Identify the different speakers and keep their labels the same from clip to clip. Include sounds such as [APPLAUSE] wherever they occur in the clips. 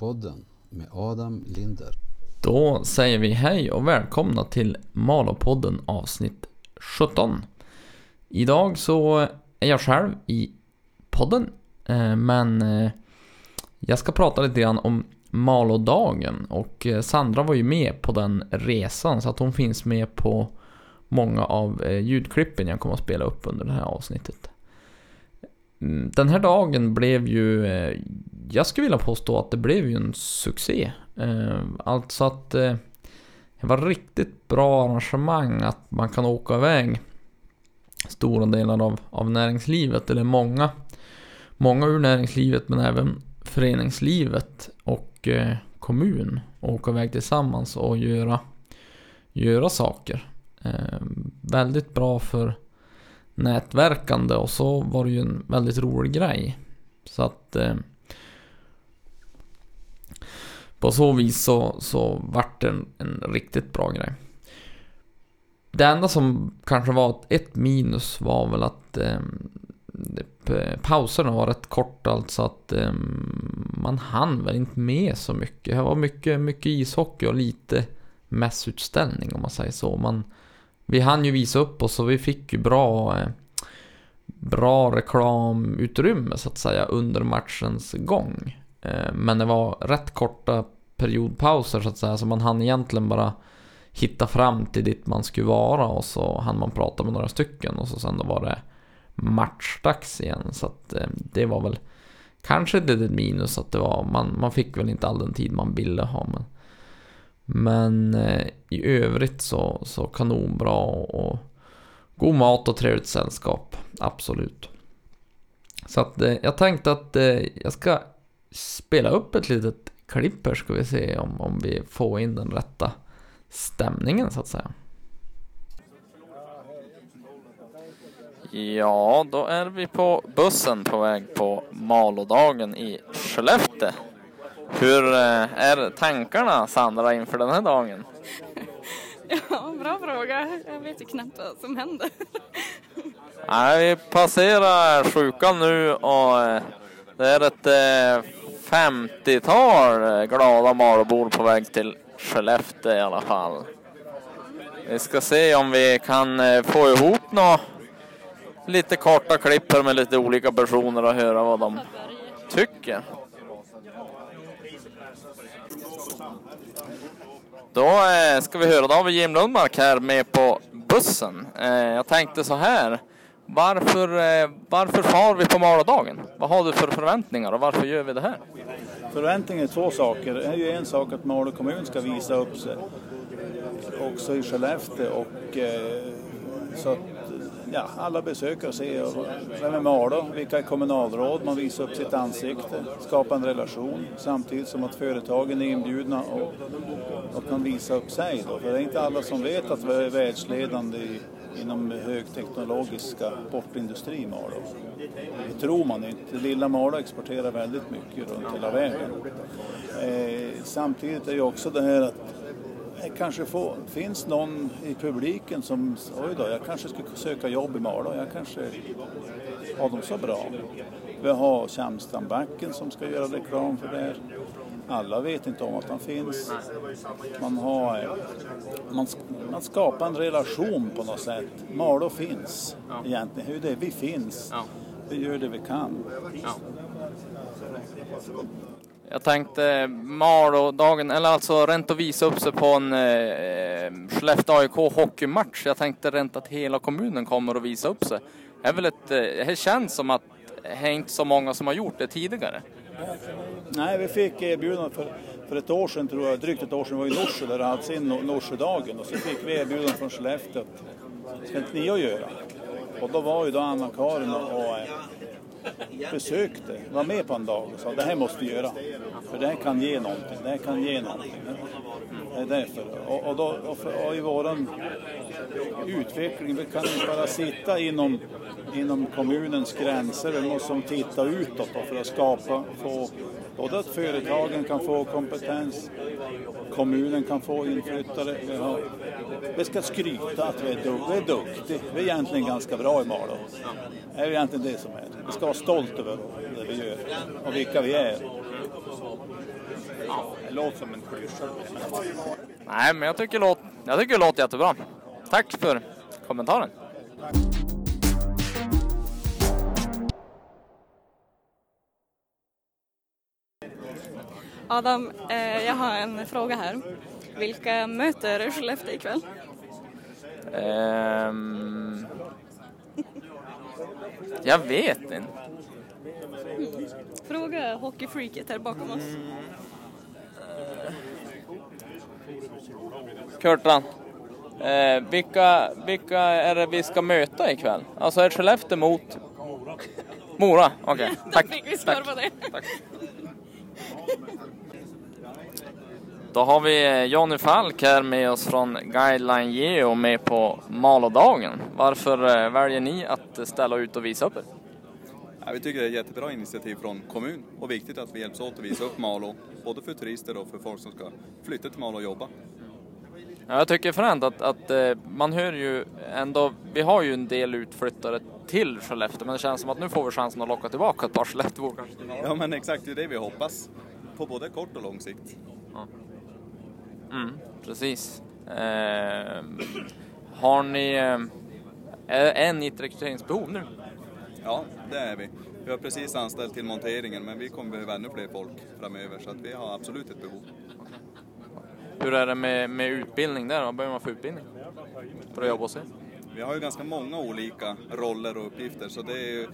Speaker 1: Malopodden med Adam Linder.
Speaker 2: Då säger vi hej och välkomna till Malopodden avsnitt 17. Idag så är jag själv i podden, eh, men eh, jag ska prata lite grann om Malodagen och eh, Sandra var ju med på den resan så att hon finns med på många av ljudklippen jag kommer att spela upp under det här avsnittet. Mm. Den här dagen blev ju, eh, jag skulle vilja påstå att det blev ju en succé. Eh, alltså att eh, det var riktigt bra arrangemang att man kan åka iväg stora delar av, av näringslivet, eller många, många ur näringslivet men även föreningslivet och kommun och åka iväg tillsammans och göra, göra saker. Eh, väldigt bra för nätverkande och så var det ju en väldigt rolig grej. Så att eh, på så vis så, så vart det en, en riktigt bra grej. Det enda som kanske var ett minus var väl att eh, eh pauserna var rätt korta, alltså att eh, man hann väl inte med så mycket. Det var mycket, mycket ishockey och lite mässutställning om man säger så. Man, vi hann ju visa upp oss och vi fick ju bra, eh, bra reklamutrymme så att säga under matchens gång. Eh, men det var rätt korta periodpauser så att säga, så man hann egentligen bara hitta fram till dit man skulle vara och så hann man prata med några stycken och så sen då var det matchdags igen. Så att eh, det var väl kanske ett litet minus att det var, man, man fick väl inte all den tid man ville ha. Men, men eh, i övrigt så, så kanonbra och god mat och trevligt sällskap. Absolut. Så att eh, jag tänkte att eh, jag ska spela upp ett litet klipp här ska vi se om, om vi får in den rätta stämningen så att säga. Ja, då är vi på bussen på väg på Malodagen i Skellefteå. Hur eh, är tankarna Sandra inför den här dagen? [LAUGHS]
Speaker 3: Ja, bra fråga. Jag vet ju knappt vad som händer.
Speaker 2: Nej, vi passerar sjukan nu och eh, det är ett 50-tal eh, glada Malåbor på väg till Skellefteå i alla fall. Vi ska se om vi kan få ihop några lite korta klipp här med lite olika personer och höra vad de tycker. Då eh, ska vi höra, David har vi Jim Lundmark här med på bussen. Eh, jag tänkte så här. Varför, eh, varför far vi på Maladagen? Vad har du för förväntningar och varför gör vi det här?
Speaker 4: Förväntningen är två saker. Det är ju en sak att Malå kommun ska visa upp sig också i Skellefteå och så att ja, alla besökare ser vem är Malå, vilka är kommunalråd, man visar upp sitt ansikte, skapar en relation samtidigt som att företagen är inbjudna och, och kan visa upp sig. Då. För det är inte alla som vet att vi är världsledande i inom högteknologiska portindustri i Malå. Det tror man inte. Lilla Malå exporterar väldigt mycket runt hela världen. Eh, samtidigt är det också det här att kanske får, finns någon i publiken som, oj då, jag kanske ska söka jobb i Malå, jag kanske har dem så bra. Vi har Tjamstrandbacken som ska göra reklam för det här. Alla vet inte om att han finns. Man, har, man, man skapar en relation på något sätt. Malå finns ja. egentligen. Hur det är, vi finns. Ja. Vi gör det vi kan. Ja.
Speaker 2: Jag tänkte Malå-dagen, eller alltså rent att visa upp sig på en eh, Skellefteå AIK hockeymatch. Jag tänkte rent att hela kommunen kommer att visa upp sig. Det, är väl ett, eh, det känns som att det är inte så många som har gjort det tidigare.
Speaker 4: Nej, vi fick erbjudande för, för ett år sedan, tror jag, drygt ett år sedan, var i Norsjö där det hade sin Norsjödagen och så fick vi erbjudande från Skellefteå att ska inte ni att göra? Och då var ju då Anna-Karin och, och besökte, var med på en dag och sa det här måste vi göra. För det här kan ge någonting, det här kan ge någonting. Det är därför. Och, och, då, och, för, och i våran utveckling, vi kan inte bara sitta inom, inom kommunens gränser, vi måste titta utåt för att skapa, få både att företagen kan få kompetens, kommunen kan få inflyttare. Vi, har, vi ska skryta att vi är, duk, vi är duktiga. Vi är egentligen ganska bra i Malå. Det är egentligen det som är. Vi ska vara stolta över det vi gör och vilka vi är.
Speaker 5: Det låter som en klyscha.
Speaker 2: Nej, men jag tycker, låt, jag tycker det låter jättebra. Tack för kommentaren.
Speaker 3: Adam, eh, jag har en fråga här. Vilka möter Skellefteå ikväll?
Speaker 2: Ehm, jag vet inte.
Speaker 3: Fråga hockeyfreaket här bakom oss.
Speaker 2: Kurtan, eh, vilka, vilka är det vi ska möta ikväll? Alltså är Skellefteå mot Mora? Okej, [LAUGHS] tack.
Speaker 3: Då fick vi svar
Speaker 2: tack.
Speaker 3: på det. [LAUGHS]
Speaker 2: Då har vi Jonny Falk här med oss från Guideline Geo med på Malodagen. Varför eh, väljer ni att ställa ut och visa upp er?
Speaker 6: Ja, vi tycker det är ett jättebra initiativ från kommun och viktigt att vi hjälps åt att visa upp Malå, både för turister och för folk som ska flytta till Malå och jobba.
Speaker 2: Ja, jag tycker fränt att, att eh, man hör ju ändå, vi har ju en del utflyttare till Skellefteå men det känns som att nu får vi chansen att locka tillbaka ett par Skellefteåbor kanske.
Speaker 6: Ja men exakt, det är det vi hoppas. På både kort och lång sikt.
Speaker 2: Mm, precis. Eh, har ni, eh, är, ni ett rekryteringsbehov nu?
Speaker 6: Ja, det är vi. Vi har precis anställt till monteringen men vi kommer behöva ännu fler folk framöver så att vi har absolut ett behov.
Speaker 2: Hur är det med, med utbildning där? Vad behöver man för utbildning? För att jobba hos er?
Speaker 6: Vi har ju ganska många olika roller och uppgifter så det är ju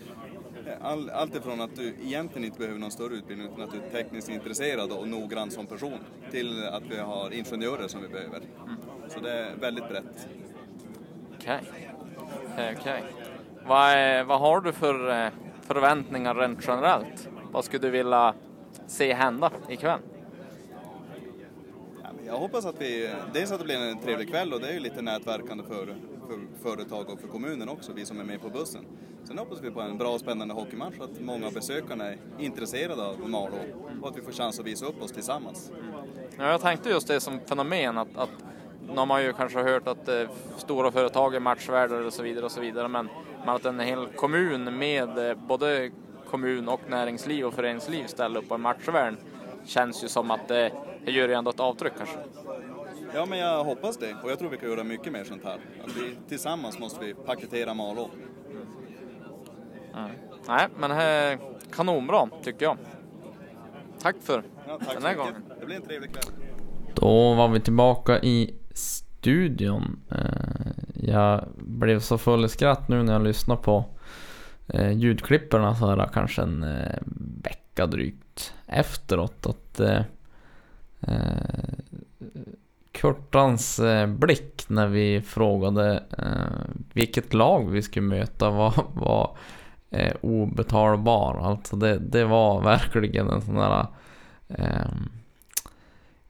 Speaker 6: all, allt ifrån att du egentligen inte behöver någon större utbildning utan att du är tekniskt intresserad och noggrann som person till att vi har ingenjörer som vi behöver. Så det är väldigt brett.
Speaker 2: Okej. Okej, okej. Vad, är- vad har du för eh, förväntningar rent generellt? Vad skulle du vilja se hända ikväll?
Speaker 6: Jag hoppas att vi, dels att det blir en trevlig kväll och det är ju lite nätverkande för, för företag och för kommunen också, vi som är med på bussen. Sen hoppas vi på en bra och spännande hockeymatch att många av besökarna är intresserade av Malå och att vi får chans att visa upp oss tillsammans.
Speaker 2: Ja, jag tänkte just det som fenomen att, att nu har man ju kanske hört att eh, stora företag är matchvärdar och så vidare och så vidare men, men att en hel kommun med eh, både kommun och näringsliv och föreningsliv ställer upp på en matchvärd känns ju som att det, det gör ju ändå ett avtryck kanske.
Speaker 6: Ja, men jag hoppas det och jag tror vi kan göra mycket mer sånt här. Att vi, tillsammans måste vi paketera Malå.
Speaker 2: Nej, men det här är kanonbra tycker jag. Tack för
Speaker 6: Ja, tack
Speaker 2: den här
Speaker 6: mycket.
Speaker 2: gången.
Speaker 6: Det blir en trevlig kväll.
Speaker 2: Då var vi tillbaka i studion. Eh, Jag blev så full i skratt nu när jag lyssnade på eh, ljudklipperna så här kanske en eh, vecka drygt efteråt. Att eh, eh, Kurtans eh, blick när vi frågade eh, vilket lag vi skulle möta var, [LAUGHS] var eh, obetalbar. Alltså det, det var verkligen en sån där ehm,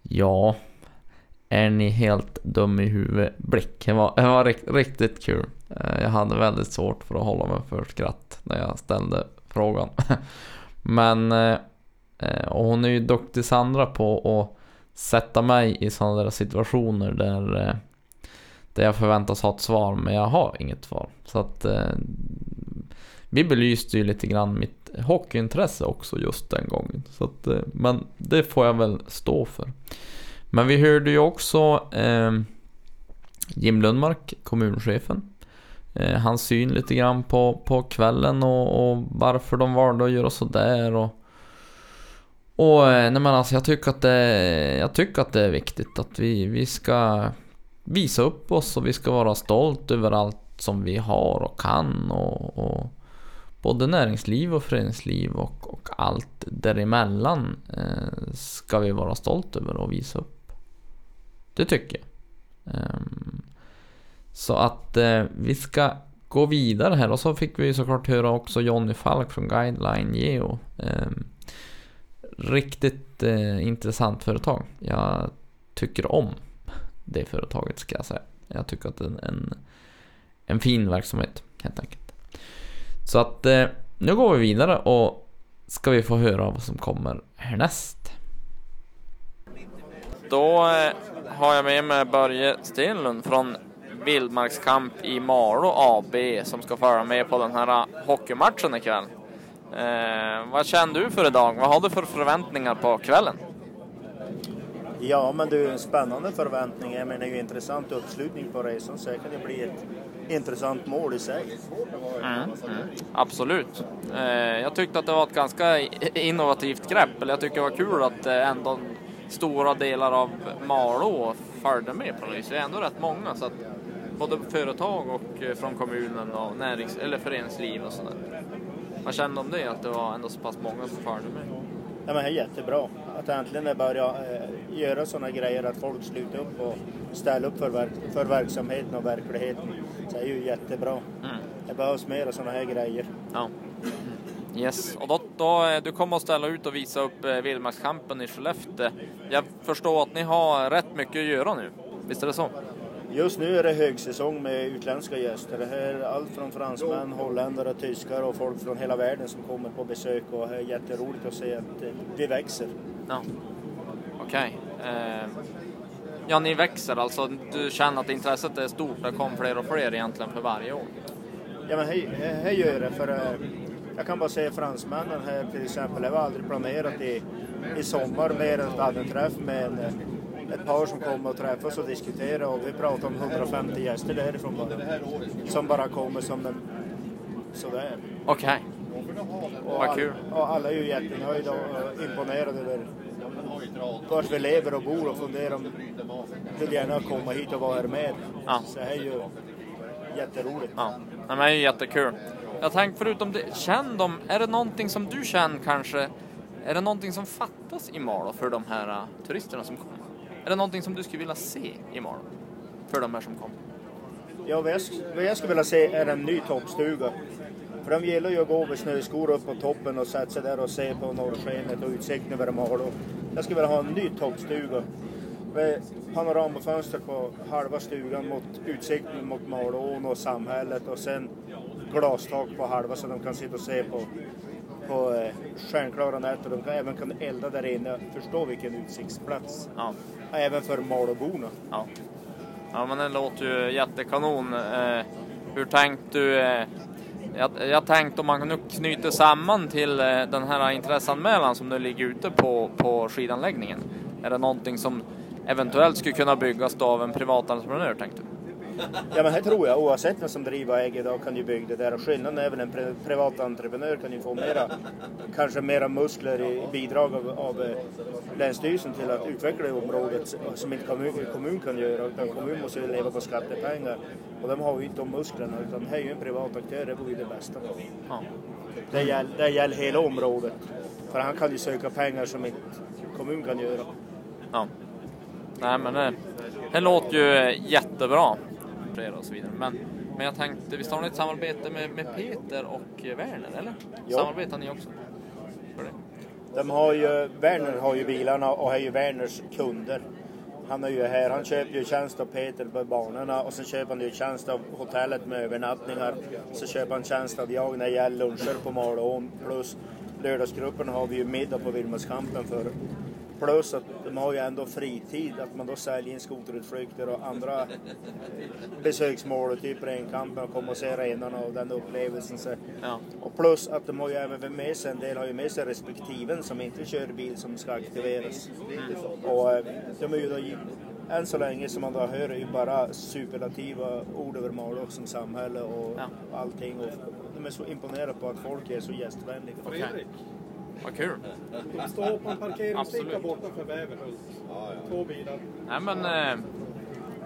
Speaker 2: Ja, är ni helt dum i huvudet blick. Det var, det var rikt, riktigt kul. Eh, Jag hade väldigt svårt för att hålla mig för skratt när jag ställde frågan. [LAUGHS] Men, eh, eh, och hon är ju duktig Sandra på att sätta mig i sådana där situationer där, eh, där jag förväntas ha ett svar men jag har inget svar. Så att eh, vi belyste ju lite grann mitt hockeyintresse också just den gången. Så att, eh, men det får jag väl stå för. Men vi hörde ju också eh, Jim Lundmark, kommunchefen. Eh, hans syn lite grann på, på kvällen och, och varför de valde att göra sådär. Och, och eh, nej men alltså jag tycker att det, jag tycker att det är viktigt att vi, vi ska visa upp oss och vi ska vara stolt över allt som vi har och kan och, och både näringsliv och föreningsliv och, och allt däremellan eh, ska vi vara stolt över och visa upp. Det tycker jag. Um, så att eh, vi ska gå vidare här och så fick vi såklart höra också Jonny Falk från Guideline Geo. Um, riktigt eh, intressant företag. Jag tycker om det företaget ska jag säga. Jag tycker att det är en, en, en fin verksamhet helt enkelt. Så att eh, nu går vi vidare och ska vi få höra vad som kommer härnäst. Då eh, har jag med mig Börje Stenlund från Vildmarkskamp i Malå AB som ska följa med på den här eh, hockeymatchen ikväll. Eh, vad känner du för idag? Vad har du för förväntningar på kvällen?
Speaker 7: Ja, men det är en spännande förväntning. Jag menar, det är ju intressant uppslutning på resan så det kan ju bli ett intressant mål i sig.
Speaker 8: Absolut. Eh, jag tyckte att det var ett ganska innovativt grepp. Eller jag tycker det var kul att eh, ändå stora delar av Malå följde med på det viset. Det är ändå rätt många. Så att både företag och eh, från kommunen och närings eller föreningsliv och sådär. Vad kände om det? Att det var ändå så pass många som följde med?
Speaker 7: Ja, men det är jättebra att äntligen det börjar eh, göra sådana grejer att folk slutar upp och ställer upp för, verk- för verksamheten och verkligheten. Så det är ju jättebra. Det behövs mer sådana här grejer.
Speaker 8: Ja. Yes, och då, då, eh, du kommer att ställa ut och visa upp eh, vildmarkskampen i Skellefteå. Jag förstår att ni har rätt mycket att göra nu. Visst är det så?
Speaker 7: Just nu är det högsäsong med utländska gäster. Det här är allt från fransmän, holländare, tyskar och folk från hela världen som kommer på besök och det är jätteroligt att se att vi växer.
Speaker 8: Ja. Okej. Eh, ja, ni växer alltså. Du känner att intresset är stort. Det kommer fler och fler egentligen för varje år.
Speaker 7: Ja men hej gör det för eh, jag kan bara säga fransmännen här till exempel. Det var aldrig planerat i, i sommar mer än att vi hade en träff med en, eh, ett par som kom och träffas och diskuterade och vi pratade om 150 gäster därifrån bara. Som bara kommer som en sådär.
Speaker 8: Okej.
Speaker 7: Och,
Speaker 8: Vad kul.
Speaker 7: och alla är ju jättenöjda och eh, imponerade över vart vi lever och bor och funderar om vill gärna komma hit och vara här med.
Speaker 8: Ja.
Speaker 7: Så det är ju jätteroligt.
Speaker 8: Ja, men det är ju jättekul. Jag tänkte förutom det, känn dem, är det någonting som du känner kanske, är det någonting som fattas i Malå för de här uh, turisterna som kommer? Är det någonting som du skulle vilja se i Malå? För de här som kommer?
Speaker 7: Ja, vad jag, vad jag skulle vilja se är en ny toppstuga. För de gillar ju att gå med snöskor upp på toppen och sätta sig där och se på norrskenet och utsikten över Malå. Jag skulle vilja ha en ny toppstuga. Med panoramafönster på halva stugan mot utsikten mot Malån och samhället och sen glastak på halva så de kan sitta och se på, på eh, stjärnklara nätter. De kan, även kan elda där inne. Förstå vilken utsiktsplats.
Speaker 8: Ja.
Speaker 7: Även för Malåborna.
Speaker 8: Ja. Ja men det låter ju jättekanon. Eh, hur tänkte du? Eh, jag, jag tänkte om man nu knyter samman till den här intresseanmälan som nu ligger ute på, på skidanläggningen. Är det någonting som eventuellt skulle kunna byggas av en privat entreprenör tänkte du?
Speaker 7: Ja men här tror jag, oavsett vem som driver och äger idag kan ju bygga det där. Och skillnaden är väl en pri- privat entreprenör kan ju få mera, kanske mera muskler i bidrag av, av eh, Länsstyrelsen till att utveckla det området som inte kommun, kommun kan göra. Utan kommun måste ju leva på skattepengar. Och de har ju inte de musklerna utan här är ju en privat aktör, det vore ju det bästa.
Speaker 8: Ja.
Speaker 7: Det gäller, det gäller hela området. För han kan ju söka pengar som inte kommun kan göra.
Speaker 8: Ja. Nej men det, det låter ju jättebra. Och så vidare. Men, men jag tänkte, visst har ni ett samarbete med, med Peter och Werner eller?
Speaker 7: Ja.
Speaker 8: Samarbetar ni också? För det?
Speaker 7: De har ju, Werner har ju bilarna och är ju Werners kunder. Han är ju här, han köper ju tjänst av Peter på banorna och sen köper han ju tjänst av hotellet med övernattningar. Så köper han tjänst av jag när det gäller luncher på Malån. Plus lördagsgrupperna har vi ju middag på Vildmarkskampen för. Plus att de har ju ändå fritid, att man då säljer in skoterutflykter och andra besöksmål, typ renkampen och komma och se renarna och den upplevelsen. Så.
Speaker 8: Ja.
Speaker 7: Och plus att de har ju även med sig, en del har ju med sig respektiven som inte kör bil som ska aktiveras. Och eh, de är ju då, än så länge som man då hör är ju bara superlativa ord över Malå som samhälle och
Speaker 8: Ja.
Speaker 7: allting. Och de är så imponerade på att folk är så gästvänliga.
Speaker 8: Okej. Vad kul.
Speaker 9: Stå på en parkeringsficka
Speaker 8: Absolut.
Speaker 9: borta för Väverhult. Två bilar.
Speaker 8: Nej men eh,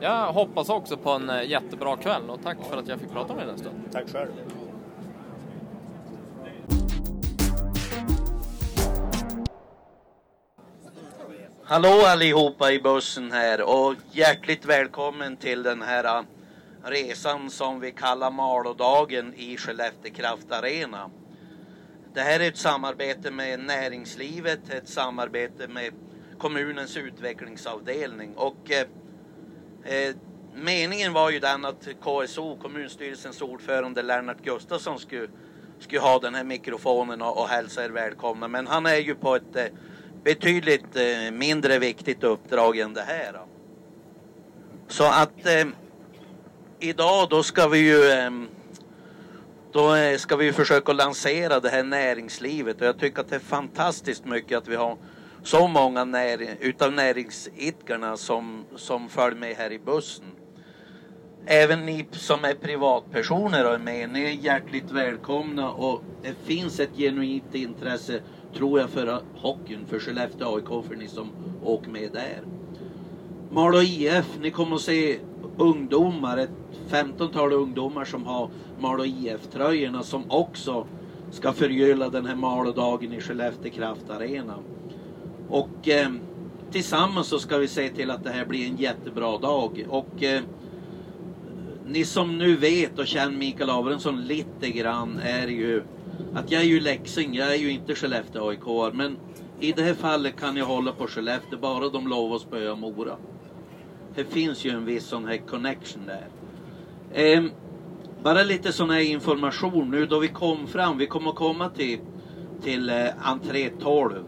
Speaker 8: jag hoppas också på en eh, jättebra kväll och tack för att jag fick prata med dig en stund.
Speaker 7: Tack själv.
Speaker 10: Hallå allihopa i bussen här och hjärtligt välkommen till den här äh, resan som vi kallar Malådagen i Skellefteå Kraft Arena. Det här är ett samarbete med näringslivet, ett samarbete med kommunens utvecklingsavdelning och eh, eh meningen var ju den att KSO, kommunstyrelsens ordförande Lennart Gustafsson skulle, skulle ha den här mikrofonen och, och hälsa er välkomna men han är ju på ett eh, betydligt eh, mindre viktigt uppdrag än det här. Då. Så att eh, idag då ska vi ju eh, då eh, ska vi försöka lansera det här näringslivet och jag tycker att det är fantastiskt mycket att vi har så många när, utav näringsidkarna som, som följer med här i bussen. Även ni som är privatpersoner och är med, ni är hjärtligt välkomna och det finns ett genuint intresse tror jag för hockeyn, för Skellefteå AIK, för ni som åker med där. Malå IF, ni kommer att se ungdomar, ett 15-tal ungdomar som har Malå IF-tröjorna som också ska förgylla den här Malådagen i Skellefteå Kraft Arena. Och eh, tillsammans så ska vi se till att det här blir en jättebra dag. Och eh, ni som nu vet och känner Mikael Abrahamsson lite grann är ju att jag är ju Leksing, jag är ju inte Skellefteå AIK men i det här fallet kan jag hålla på Skellefteå bara de lovar att spöa Mora. Det finns ju en viss sån här connection där. Eh, bara lite sån här information nu då vi kom fram. Vi kommer att komma till, till eh, entré 12.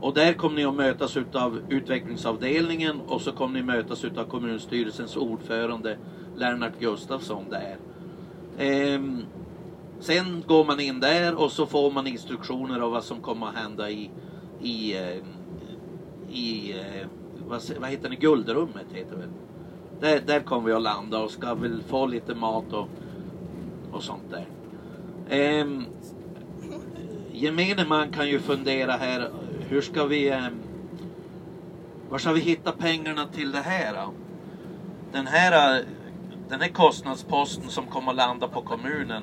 Speaker 10: Och där kommer ni att mötas utav utvecklingsavdelningen och så kommer ni mötas utav kommunstyrelsens ordförande Lennart Gustafsson där. Ehm, sen går man in där och så får man instruktioner av vad som kommer att hända i, i, eh, i eh, vad, vad heter det, guldrummet heter det väl. Där, där kommer vi att landa och ska väl få lite mat och, och sånt där. Ehm, gemene man kan ju fundera här, hur ska vi, ehm, var ska vi hitta pengarna till det här då? Den här, den här kostnadsposten som kommer att landa på kommunen,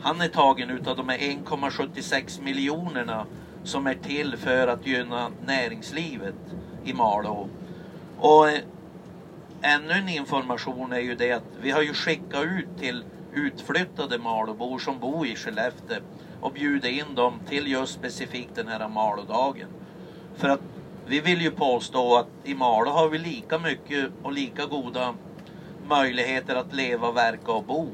Speaker 10: han är tagen utav de här 1,76 miljonerna som är till för att gynna näringslivet i Malå. Och eh, ännu en information är ju det att vi har ju skickat ut till utflyttade Malåbor som bor i Skellefteå och bjudit in dem till just specifikt den här Malådagen. För att vi vill ju påstå att i Malå har vi lika mycket och lika goda möjligheter att leva, verka och bo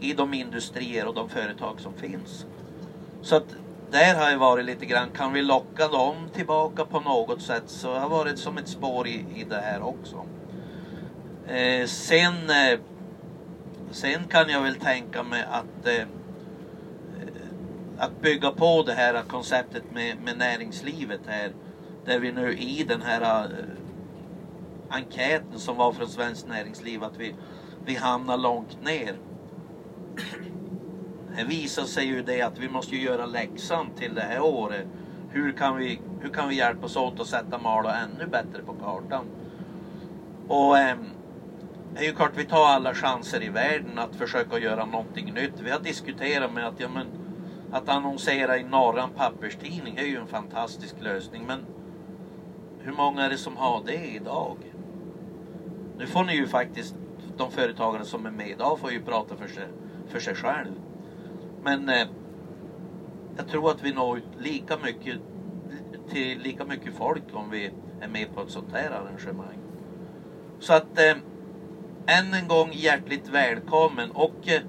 Speaker 10: i de industrier och de företag som finns. Så att där har jag varit lite grann, kan vi locka dem tillbaka på något sätt så har varit som ett spår i, i det här också. Eh, sen, eh, sen kan jag väl tänka mig att eh, att bygga på det här konceptet med, med näringslivet här. Där vi nu i den här eh, enkäten som var från Svenskt Näringsliv att vi, vi hamnar långt ner. Det visar sig ju det att vi måste göra läxan till det här året. Hur kan vi, hur kan vi hjälpas åt att sätta Malå ännu bättre på kartan? Och ehm, är ju klart vi tar alla chanser i världen att försöka göra någonting nytt. Vi har diskuterat med att, ja, men, att annonsera i Norran papperstidning är ju en fantastisk lösning. Men hur många är det som har det idag? Nu får ni ju faktiskt, de företagare som är med idag får ju prata för sig, för sig själv. Men eh, jag tror att vi når ut lika mycket till lika mycket folk om vi är med på ett sånt här arrangemang. Så att eh, än en gång hjärtligt välkommen och eh,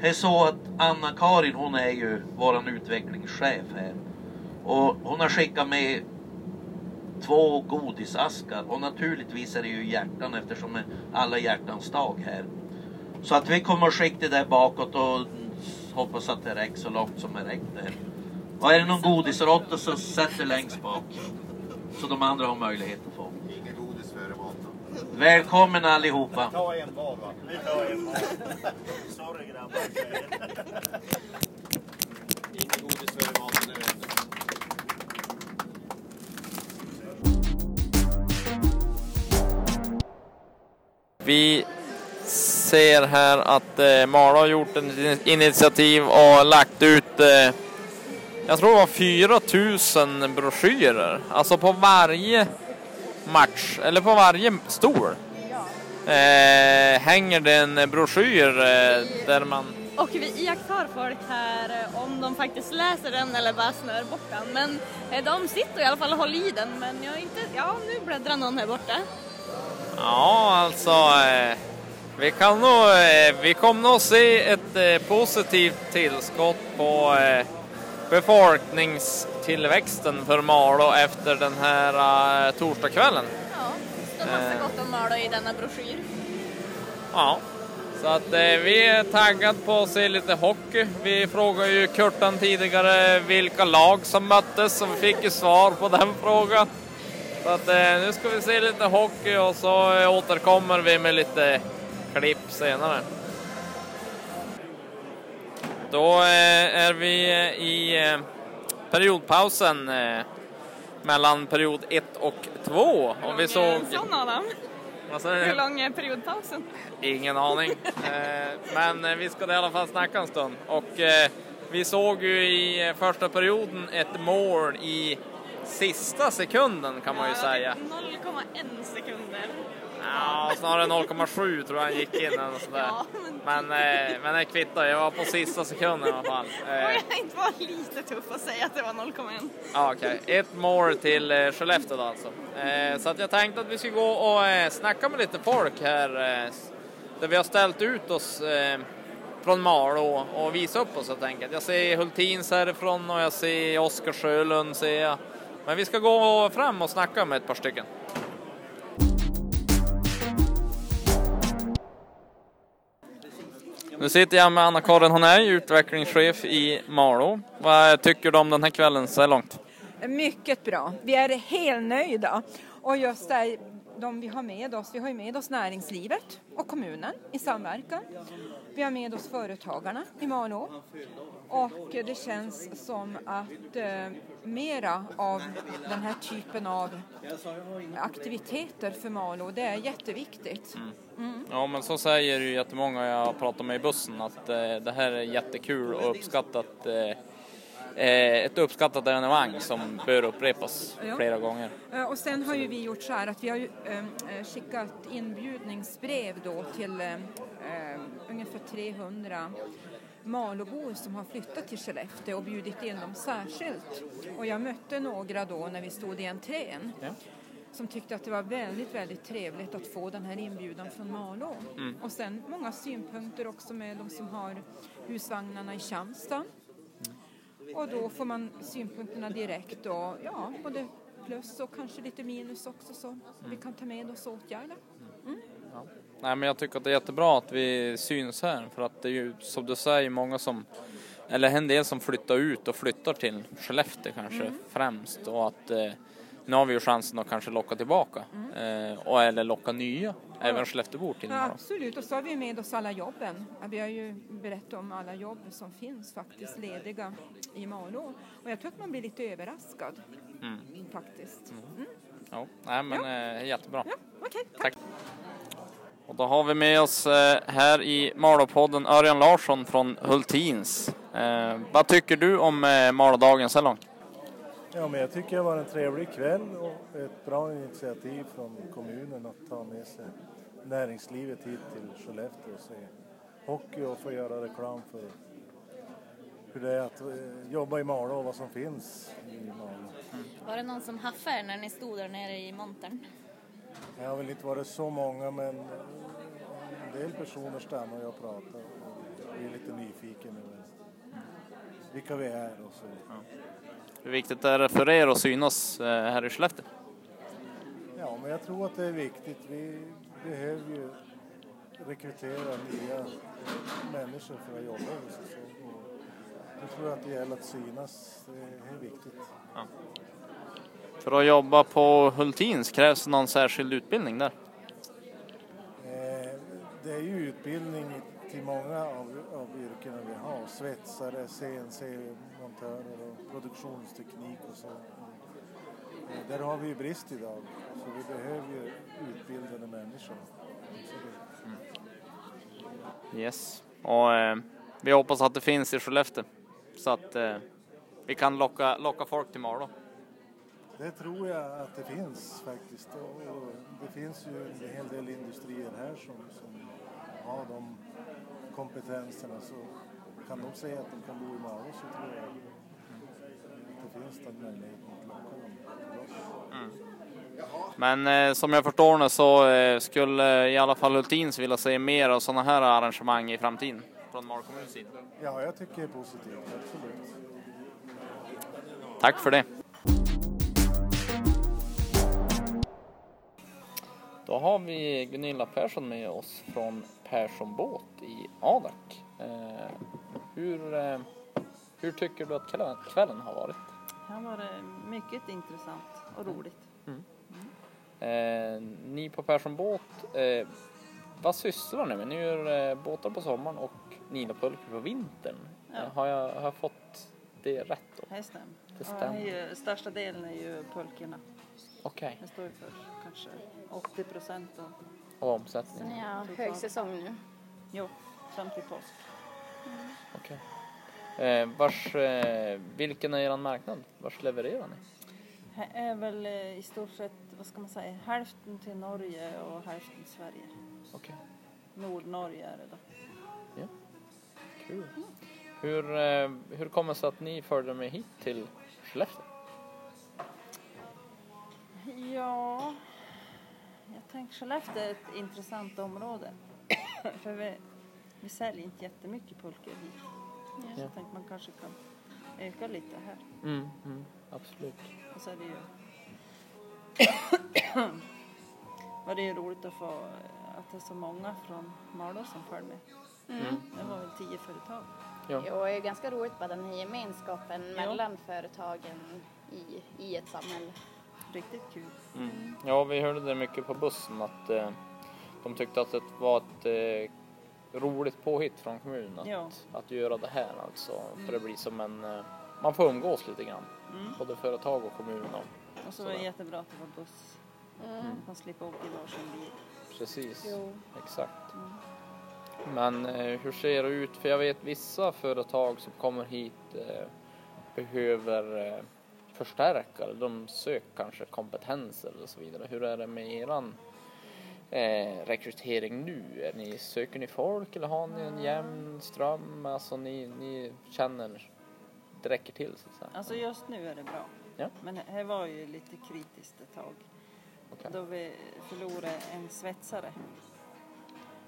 Speaker 10: det är så att Anna-Karin hon är ju våran utvecklingschef här. Och hon har skickat med två godisaskar och naturligtvis är det ju hjärtan eftersom det är alla hjärtans dag här. Så att vi kommer att skicka det där bakåt och hoppas att det räcker så långt som det räcker. Och är det någon godisråtta så sätt det längst bak. Så de andra har möjlighet att få.
Speaker 11: Inget godis före maten.
Speaker 10: Välkommen allihopa.
Speaker 7: Ta en var va? Vi tar en var. Sorry grabbar.
Speaker 11: Inget godis före maten, du.
Speaker 8: Vi ser här att eh, Malå har gjort ett initiativ och lagt ut, eh, jag tror det var 4000 broschyrer. Alltså på varje match, eller på varje stol, eh, hänger det en broschyr eh, där man
Speaker 3: Och vi iakttar folk här eh, om de faktiskt läser den eller bara snör bort den. Men eh, de sitter i alla fall och håller i den. Men jag är inte... Ja, nu bläddrar någon här borta.
Speaker 8: Ja, alltså. Eh, vi kan nog, eh, vi kommer nog se ett positivt tillskott på befolkningstillväxten för Malå efter den här eh, torsdagskvällen.
Speaker 3: Ja, det står massa gott om Malå i denna broschyr.
Speaker 8: Ja, så att eh, vi är taggade på att se lite hockey. Vi frågade ju Kurtan tidigare vilka lag som möttes och vi fick ju svar på den [LAUGHS] frågan. Så att eh, nu ska vi se lite hockey och så eh, återkommer vi med lite klipp senare. Då eh, är vi eh, i eh, periodpausen mellan period 1 och 2. Och vi såg...
Speaker 3: En sån Adam. Hur lång är periodpausen?
Speaker 8: Ingen aning. [LAUGHS] Men vi ska i alla fall snacka en stund. Och vi såg ju i första perioden ett mål i sista sekunden kan man ju säga.
Speaker 3: 0,1 sekunder.
Speaker 8: Ja, snarare 0,7 tror jag han gick in eller sådär.
Speaker 3: Ja,
Speaker 8: Men, eh, men det kvittar, jag var på sista sekunden i alla fall. Eh,
Speaker 3: inte vara lite tuff och säga att det var 0,1?
Speaker 8: Ja, okej. Ett mål till eh, Skellefteå då alltså. Eh, så att jag tänkte att vi skulle gå och eh, snacka med lite folk här. Eh, där vi har ställt ut oss eh, från Malå och visa upp oss helt enkelt. Jag ser Hultins härifrån och jag ser Oskar Sjölund ser jag. Men vi ska gå fram och snacka med ett par stycken. Nu sitter jag med Anna-Karin Honey, utvecklingschef i Malå. Vad tycker du om den här kvällen så här långt?
Speaker 12: Mycket bra. Vi är helnöjda. Och just det de vi har med oss, vi har med oss näringslivet och kommunen i samverkan. Vi har med oss företagarna i Malå. Och det känns som att eh, mera av den här typen av aktiviteter för Malå, det är jätteviktigt. Mm.
Speaker 8: Ja, men så säger ju jättemånga jag har pratat med i bussen att eh, det här är jättekul och uppskattat. Eh, ett uppskattat evenemang som bör upprepas
Speaker 12: Ja.
Speaker 8: flera gånger.
Speaker 12: Eh, Och sen har ju vi gjort så här att vi har ju, eh, eh, skickat inbjudningsbrev då till eh, eh, ungefär 300 Malåbor som har flyttat till Skellefteå och bjudit in dem särskilt. Och jag mötte några då när vi stod i entrén
Speaker 8: Ja.
Speaker 12: som tyckte att det var väldigt, väldigt trevligt att få den här inbjudan från Malå.
Speaker 8: Mm.
Speaker 12: Och sen många synpunkter också med de som har husvagnarna i Kämstad. Och då får man synpunkterna direkt och ja, både plus och kanske lite minus också så vi kan ta med oss och åtgärda.
Speaker 8: Nej, men jag tycker att det är jättebra att vi syns här för att det är ju som du säger många som eller en del som flyttar ut och flyttar till Skellefteå kanske
Speaker 12: Mm.
Speaker 8: främst och att eh, nu har vi ju chansen att kanske locka tillbaka eh, och eller locka nya, även Skellefteåbor till
Speaker 12: Ja, absolut, och så har vi med oss alla jobben. Ja, Vi har ju berättat om alla jobb som finns faktiskt lediga i Malå. Och jag tror att man blir lite överraskad
Speaker 8: Mm.
Speaker 12: faktiskt.
Speaker 8: Ja, nej men eh, jättebra.
Speaker 12: Okej,
Speaker 8: tack. Och då har vi med oss eh, här i Malåpodden Örjan Larsson från Hultins. Vad tycker du om eh, Malådagen så här långt?
Speaker 13: Ja, men jag tycker det var en trevlig kväll och ett bra initiativ från kommunen att ta med sig näringslivet hit till Skellefteå och se hockey och få göra reklam för hur det är att eh, jobba i Malå och vad som finns i Malå.
Speaker 3: Var det någon som haffade när ni stod där nere i montern?
Speaker 13: Det har väl inte varit så många men eh, en del personer stannar och pratar och blir lite nyfiken över vilka vi är och så.
Speaker 8: Hur viktigt är det för er att synas eh, här i Skellefteå?
Speaker 13: Ja, men jag tror att det är viktigt. Vi behöver ju rekrytera nya människor för att jobba hos oss. Jag tror att det gäller att synas. Det är viktigt.
Speaker 8: För att jobba på Hultins krävs någon särskild utbildning där?
Speaker 13: Eh, Det är ju utbildning till många av, av yrkena vi har. Svetsare, CNC-montörer och produktionsteknik och så. Eh, Där har vi ju brist idag. Så vi behöver ju utbildade människor. Absolut.
Speaker 8: Yes. Och eh, vi hoppas att det finns i Skellefteå så att eh, vi kan locka, locka folk till Malå.
Speaker 13: Det tror jag att det finns faktiskt. Och det finns ju en hel del industrier här som, som har de kompetenserna. Så kan de säga att de kan bo i Malå så tror jag att det finns den möjligheten att locka dem oss.
Speaker 8: Men eh, som jag förstår det så eh, skulle i alla fall Hultins vilja se mer av sådana här arrangemang i framtiden från Malå kommuns sida.
Speaker 13: Ja, jag tycker det är positivt. Absolut.
Speaker 8: Tack för det. Då har vi Gunilla Persson med oss från Persson Båt i Adak. Eh, hur, eh, hur tycker du att kvällen, har varit?
Speaker 14: Det har varit mycket intressant och roligt.
Speaker 8: Eh, ni på Persson Båt, vad sysslar ni med? Ni gör båtar på sommaren och nilapulkor på vintern.
Speaker 14: Ja.
Speaker 8: Har, jag, har jag fått det rätt då?
Speaker 14: Det stämmer.
Speaker 8: Det stämmer.
Speaker 14: ju, största delen är ju pulkorna.
Speaker 8: Okej.
Speaker 14: Det står ju för kanske 80 procent av
Speaker 8: Och omsättning?
Speaker 15: Så ni har högsäsong nu?
Speaker 14: Jo, fram till påsk.
Speaker 8: Okej. Eh, vars, eh, vilken är er marknad? Vars levererar ni?
Speaker 14: Här är väl eh, i stort sett, vad ska man säga, hälften till Norge och hälften till Sverige.
Speaker 8: Okej.
Speaker 14: Nordnorge är det då.
Speaker 8: Ja. Kul. Hur, eh, hur kommer det sig att ni följde med hit till Skellefteå?
Speaker 14: Ja, jag tänker Skellefteå är ett intressant område. [COUGHS] För vi, vi säljer inte jättemycket pulkor hit. Så
Speaker 8: Ja.
Speaker 14: jag tänkte man kanske kan öka lite här.
Speaker 8: Mm, mm, absolut.
Speaker 14: Och så är det ju... [COUGHS] var det ju roligt att få att det är så många från Malå som följer med.
Speaker 15: Mm.
Speaker 14: Det var väl tio företag.
Speaker 8: Ja.
Speaker 15: Jo, det är ganska roligt bara den här gemenskapen
Speaker 14: Ja.
Speaker 15: mellan företagen i, i ett samhälle.
Speaker 14: Riktigt kul.
Speaker 8: Mm. Ja, vi hörde det mycket på bussen att eh, de tyckte att det var ett eh, roligt påhitt från kommunen att,
Speaker 14: Ja.
Speaker 8: att göra det här alltså. För det blir som en, eh, man får umgås lite grann.
Speaker 14: Mm.
Speaker 8: Både företag och kommun. Och,
Speaker 14: Och så var det jättebra att det var buss.
Speaker 15: Mm.
Speaker 14: Man slipper åka i varsin bil.
Speaker 8: Precis,
Speaker 14: Jo.
Speaker 8: exakt.
Speaker 14: Mm.
Speaker 8: Men eh, hur ser det ut? För jag vet vissa företag som kommer hit eh, behöver eh, förstärka eller de söker kanske kompetenser och så vidare. Hur är det med eran eh, rekrytering nu? Är ni, söker ni folk eller har ni en jämn ström? Alltså ni, ni känner det räcker till så att säga?
Speaker 14: Alltså just nu är det bra.
Speaker 8: Ja.
Speaker 14: Men här var ju lite kritiskt ett tag.
Speaker 8: Okej.
Speaker 14: Då vi förlorade en svetsare.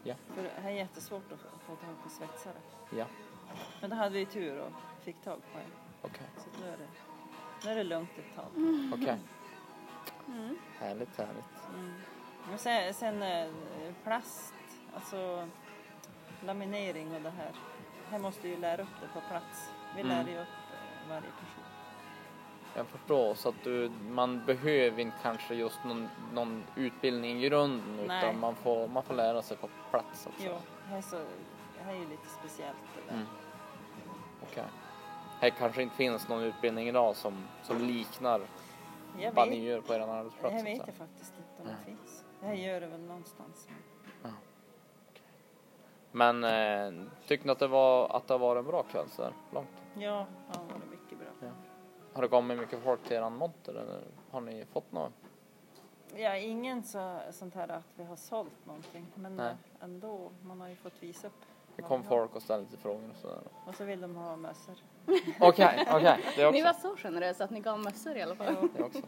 Speaker 8: Ja.
Speaker 14: För det här är jättesvårt att få, tag på svetsare.
Speaker 8: Ja,
Speaker 14: Men då hade vi tur och fick tag på en.
Speaker 8: okej.
Speaker 14: Så nu är det, nu är det lugnt ett tag.
Speaker 8: Okej.
Speaker 14: Mm.
Speaker 8: Härligt, härligt.
Speaker 14: Mm. Men sen, sen eh, plast, alltså laminering och det här. Här måste ju lära upp det på plats. Vi
Speaker 8: Mm.
Speaker 14: lär ju upp eh, varje person.
Speaker 8: Jag förstår, så att du, man behöver inte kanske just någon, någon utbildning i grunden
Speaker 14: Nej.
Speaker 8: utan man får, man får lära sig på plats också.
Speaker 14: Jo, här, så, här är ju lite speciellt det där.
Speaker 8: Mm. Okej. Här kanske inte finns någon utbildning idag som, som liknar
Speaker 14: Jag
Speaker 8: vad ni gör på er arbetsplats. Att
Speaker 14: vet jag faktiskt inte om
Speaker 8: Nej.
Speaker 14: det finns. Det här gör det väl någonstans.
Speaker 8: Men eh, tycker ni att det, var, att det varit en bra kväll så här långt?
Speaker 14: Ja, ja det var mycket bra.
Speaker 8: Ja. Har det kommit mycket folk till eran monter eller har ni fått något?
Speaker 14: Ja, ingen så, sånt här att vi har sålt någonting. Men
Speaker 8: Nej.
Speaker 14: ändå, man har ju fått visa upp.
Speaker 8: Det kom folk och ställde lite frågor och sådär.
Speaker 14: Och så vill de ha mössor.
Speaker 8: Okej, okej. Det också.
Speaker 15: Ni var så generösa att ni gav mössor i alla fall.
Speaker 8: Det också.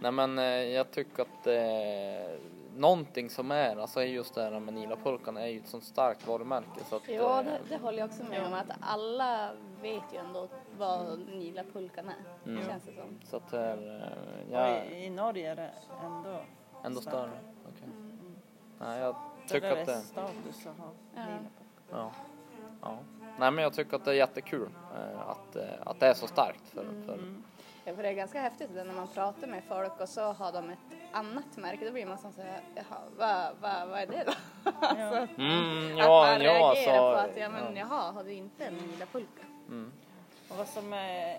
Speaker 8: Nej men eh, jag tycker att eh, någonting som är, alltså är just det här med Nilapulkan är ju ett sånt starkt varumärke så att
Speaker 15: Ja,
Speaker 8: eh,
Speaker 15: det, det håller jag också med om. Att alla vet ju ändå vad Nilapulkan är.
Speaker 8: Mm.
Speaker 15: Känns det som.
Speaker 8: Så att det är, eh,
Speaker 14: Och
Speaker 8: ja,
Speaker 14: i, I Norge är det ändå
Speaker 8: ändå större. Okej. Nej jag tycker att
Speaker 14: är
Speaker 8: det,
Speaker 14: status att ha
Speaker 15: Ja.
Speaker 14: nilapulka.
Speaker 8: Ja. ja. Nej men jag tycker att det är jättekul eh, att, eh, att det är så starkt för, för
Speaker 14: Mm.
Speaker 15: Ja, för det är ganska häftigt det när man pratar med folk och så har de ett annat märke. Då blir man som så här, jaha, vad va, vad är det då? [LAUGHS] alltså,
Speaker 8: Mm,
Speaker 15: att
Speaker 8: ja,
Speaker 15: man
Speaker 8: ja,
Speaker 15: reagerar
Speaker 8: så-
Speaker 15: på att, ja men
Speaker 8: ja.
Speaker 15: jaha, har du inte en Nilapulka?
Speaker 8: Mm.
Speaker 14: Och vad som är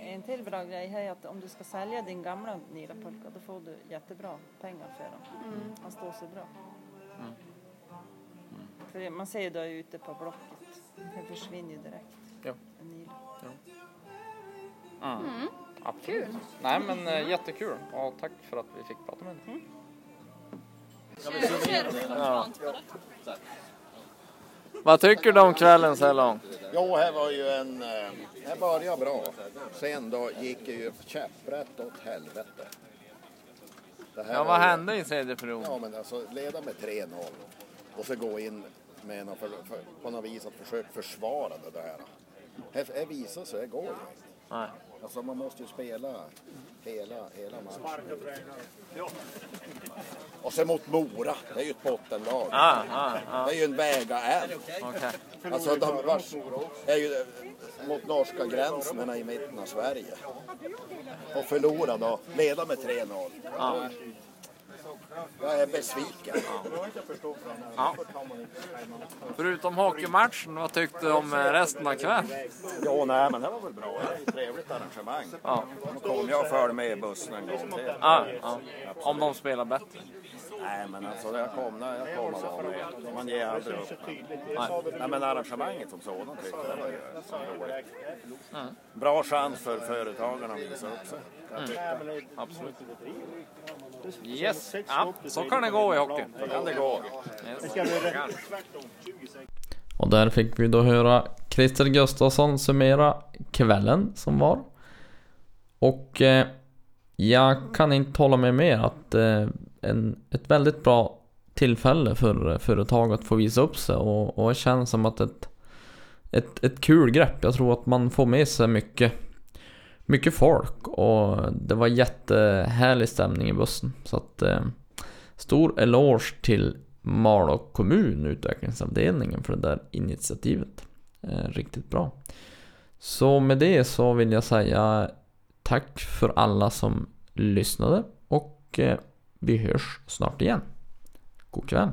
Speaker 14: en till bra grej här är att om du ska sälja din gamla nilapulka då får du jättebra pengar för dem.
Speaker 15: Mm.
Speaker 14: Han står sig bra.
Speaker 8: Mm.
Speaker 14: För man ser ju då ute på Blocket, det försvinner ju direkt.
Speaker 8: Ja.
Speaker 14: En nil.
Speaker 8: Mm.
Speaker 15: Mm.
Speaker 8: Absolut.
Speaker 15: Kul.
Speaker 8: Nej men eh, jättekul och tack för att vi fick prata med dig. Ja. Vad tycker du om kvällen så här långt?
Speaker 16: Jo, här var ju en... eh, Här började bra. Sen då gick det ju käpprätt åt helvete. Det här
Speaker 8: Ja, vad
Speaker 16: ju-
Speaker 8: hände i tredje perioden?
Speaker 16: Ja, men alltså leda med 3-0 och så gå in med något för, för, på något vis att försöka försvara det där. Här, här visar sig, det går ju inte.
Speaker 8: Nej.
Speaker 16: Alltså man måste ju spela hela, hela matchen. Och sen mot Mora, det är ju ett bottenlag.
Speaker 8: Ah, ah, ah.
Speaker 16: Det är ju en väga än.
Speaker 8: Okej.
Speaker 16: Alltså de vars, är ju eh, mot norska gränsen här i mitten av Sverige. Och förlora då, leda med 3-0.
Speaker 8: Ja.
Speaker 16: Jag är besviken.
Speaker 2: Ja. Förutom hockeymatchen, vad tyckte du om eh, resten av kvällen?
Speaker 16: Ja, nej, men det var väl bra. Det är trevligt arrangemang.
Speaker 2: Ja.
Speaker 16: Då kommer jag följa med i bussen en gång till.
Speaker 2: Ja, ja. Om de spelar bättre.
Speaker 16: Nej, men alltså jag kommer, jag kommer vara med. Man ger aldrig upp. Nej. Nej, men arrangemanget som sådant tyckte jag var ju roligt.
Speaker 2: Mm.
Speaker 16: Bra chans för företagarna att visa upp sig.
Speaker 2: Mm. Absolut. Yes, ja, så kan det gå i hockey.
Speaker 16: Så kan det gå.
Speaker 2: Och där fick vi då höra Christer Gustafsson summera kvällen som var. Och eh, jag kan inte hålla med mer att eh, en, ett väldigt bra tillfälle för företag att få visa upp sig och, och det känns som att ett, ett, ett kul grepp. Jag tror att man får med sig mycket mycket folk och det var jättehärlig stämning i bussen. Så att eh, stor eloge till Malå kommun, utvecklingsavdelningen för det där initiativet. Eh, riktigt bra. Så med det så vill jag säga tack för alla som lyssnade och eh, vi hörs snart igen. God kväll!